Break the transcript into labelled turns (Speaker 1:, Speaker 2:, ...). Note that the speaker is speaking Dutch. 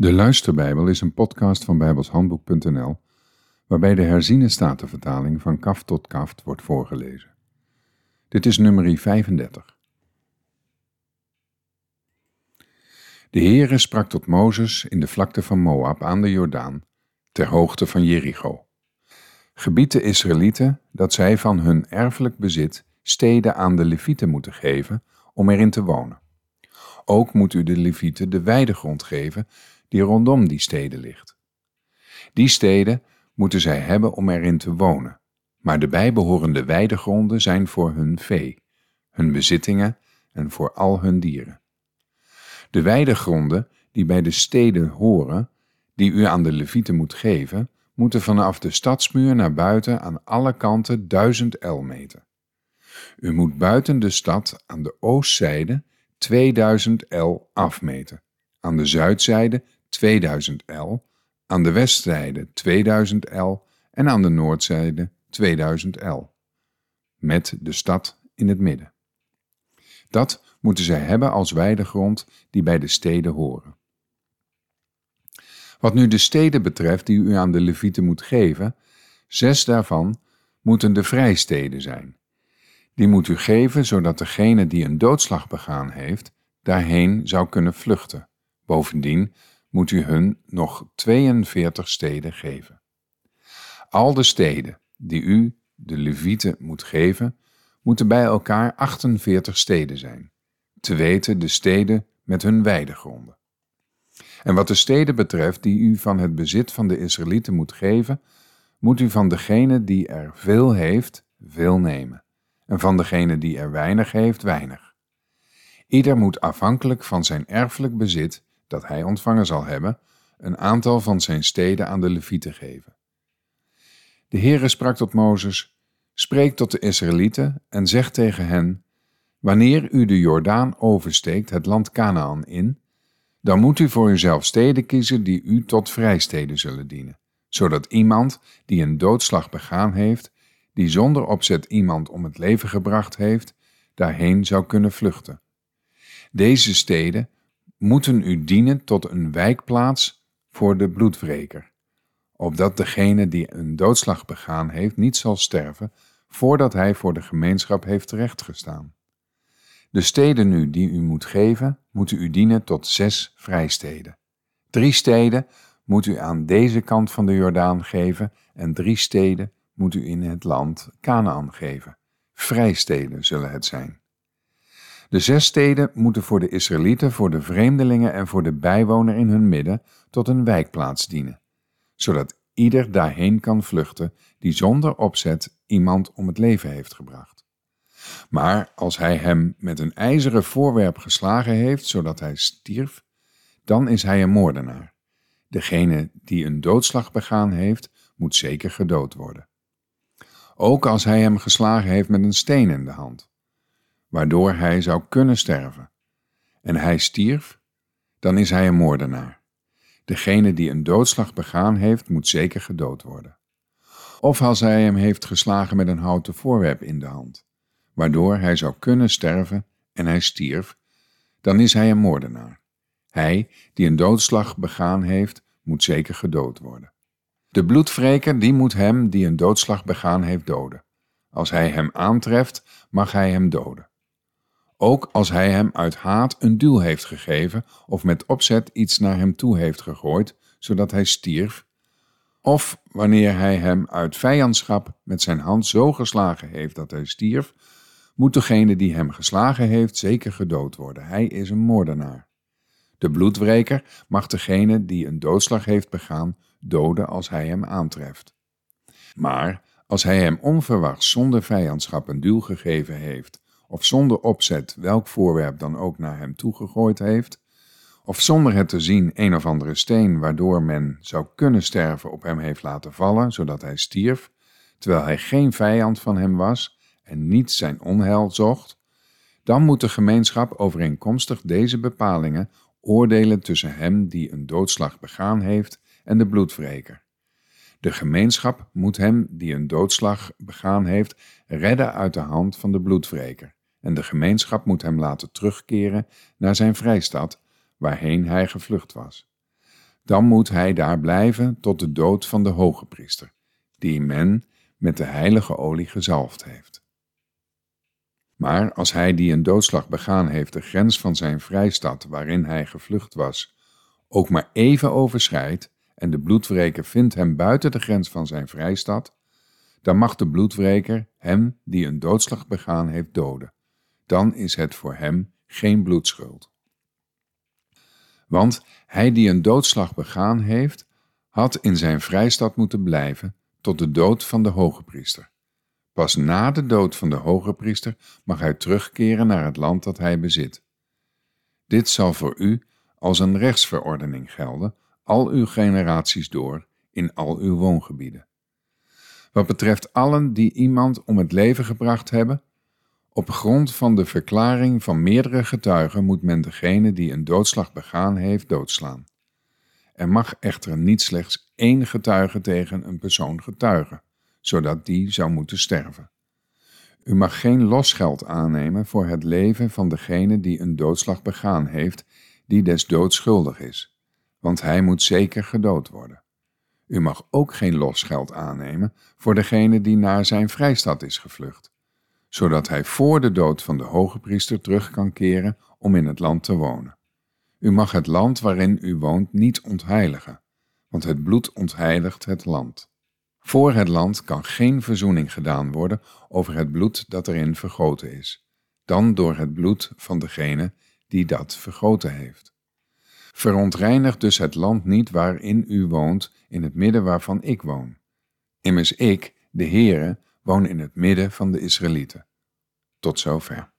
Speaker 1: De Luisterbijbel is een podcast van bijbelshandboek.nl waarbij de herziene statenvertaling van kaft tot kaft wordt voorgelezen. Dit is nummer 35. De Heere sprak tot Mozes in de vlakte van Moab aan de Jordaan, ter hoogte van Jericho. Gebied de Israëlieten dat zij van hun erfelijk bezit steden aan de Levieten moeten geven om erin te wonen. Ook moet u de Levieten de weidegrond geven die rondom die steden ligt. Die steden moeten zij hebben om erin te wonen, maar de bijbehorende weidegronden zijn voor hun vee, hun bezittingen en voor al hun dieren. De weidegronden die bij de steden horen, die u aan de levieten moet geven, moeten vanaf de stadsmuur naar buiten aan alle kanten duizend el meten. U moet buiten de stad aan de oostzijde 2000 el afmeten, aan de zuidzijde 2000 L, aan de westzijde 2000 L en aan de noordzijde 2000 L, met de stad in het midden. Dat moeten zij hebben als weidegrond die bij de steden horen. Wat nu de steden betreft die u aan de Levieten moet geven, zes daarvan moeten de vrijsteden zijn. Die moet u geven zodat degene die een doodslag begaan heeft, daarheen zou kunnen vluchten. Bovendien moet u hun nog 42 steden geven. Al de steden die u, de Levieten, moet geven, moeten bij elkaar 48 steden zijn, te weten de steden met hun weidegronden. En wat de steden betreft die u van het bezit van de Israëlieten moet geven, moet u van degene die er veel heeft, veel nemen, en van degene die er weinig heeft, weinig. Ieder moet afhankelijk van zijn erfelijk bezit dat hij ontvangen zal hebben, een aantal van zijn steden aan de Levieten geven. De Heere sprak tot Mozes, spreek tot de Israëlieten en zeg tegen hen, wanneer u de Jordaan oversteekt het land Canaan in, dan moet u voor uzelf steden kiezen die u tot vrijsteden zullen dienen, zodat iemand die een doodslag begaan heeft, die zonder opzet iemand om het leven gebracht heeft, daarheen zou kunnen vluchten. Deze steden moeten u dienen tot een wijkplaats voor de bloedwreker, opdat degene die een doodslag begaan heeft niet zal sterven voordat hij voor de gemeenschap heeft terechtgestaan. De steden nu die u moet geven, moeten u dienen tot zes vrijsteden. Drie steden moet u aan deze kant van de Jordaan geven en drie steden moet u in het land Canaan geven. Vrijsteden zullen het zijn. De zes steden moeten voor de Israëlieten, voor de vreemdelingen en voor de bijwoner in hun midden tot een wijkplaats dienen, zodat ieder daarheen kan vluchten die zonder opzet iemand om het leven heeft gebracht. Maar als hij hem met een ijzeren voorwerp geslagen heeft, zodat hij stierf, dan is hij een moordenaar. Degene die een doodslag begaan heeft, moet zeker gedood worden. Ook als hij hem geslagen heeft met een steen in de hand waardoor hij zou kunnen sterven, en hij stierf, dan is hij een moordenaar. Degene die een doodslag begaan heeft, moet zeker gedood worden. Of als hij hem heeft geslagen met een houten voorwerp in de hand, waardoor hij zou kunnen sterven en hij stierf, dan is hij een moordenaar. Hij die een doodslag begaan heeft, moet zeker gedood worden. De bloedwreker die moet hem die een doodslag begaan heeft doden. Als hij hem aantreft, mag hij hem doden ook als hij hem uit haat een duw heeft gegeven of met opzet iets naar hem toe heeft gegooid, zodat hij stierf, of wanneer hij hem uit vijandschap met zijn hand zo geslagen heeft dat hij stierf, moet degene die hem geslagen heeft zeker gedood worden. Hij is een moordenaar. De bloedwreker mag degene die een doodslag heeft begaan doden als hij hem aantreft. Maar als hij hem onverwachts zonder vijandschap een duw gegeven heeft of zonder opzet welk voorwerp dan ook naar hem toegegooid heeft, of zonder het te zien een of andere steen waardoor men zou kunnen sterven op hem heeft laten vallen, zodat hij stierf, terwijl hij geen vijand van hem was en niet zijn onheil zocht, dan moet de gemeenschap overeenkomstig deze bepalingen oordelen tussen hem die een doodslag begaan heeft en de bloedwreker. De gemeenschap moet hem die een doodslag begaan heeft redden uit de hand van de bloedwreker en de gemeenschap moet hem laten terugkeren naar zijn vrijstad, waarheen hij gevlucht was. dan moet hij daar blijven tot de dood van de hoge priester, die men met de heilige olie gezalfd heeft. Maar als hij die een doodslag begaan heeft de grens van zijn vrijstad waarin hij gevlucht was, ook maar even overschrijdt en de bloedwreker vindt hem buiten de grens van zijn vrijstad, dan mag de bloedwreker hem die een doodslag begaan heeft doden. Dan is het voor hem geen bloedschuld. Want hij die een doodslag begaan heeft, had in zijn vrijstad moeten blijven tot de dood van de hoge priester. Pas na de dood van de hoge priester mag hij terugkeren naar het land dat hij bezit. Dit zal voor u als een rechtsverordening gelden, al uw generaties door, in al uw woongebieden. Wat betreft allen die iemand om het leven gebracht hebben, op grond van de verklaring van meerdere getuigen moet men degene die een doodslag begaan heeft doodslaan. Er mag echter niet slechts één getuige tegen een persoon getuigen, zodat die zou moeten sterven. U mag geen losgeld aannemen voor het leven van degene die een doodslag begaan heeft, die des doods schuldig is, want hij moet zeker gedood worden. U mag ook geen losgeld aannemen voor degene die naar zijn vrijstad is gevlucht, zodat hij voor de dood van de hoge priester terug kan keren om in het land te wonen. U mag het land waarin u woont niet ontheiligen, want het bloed ontheiligt het land. Voor het land kan geen verzoening gedaan worden over het bloed dat erin vergoten is, dan door het bloed van degene die dat vergoten heeft. Verontreinig dus het land niet waarin u woont, in het midden waarvan ik woon. Immers ik, de Heere, woon in het midden van de Israëlieten. Tot zover.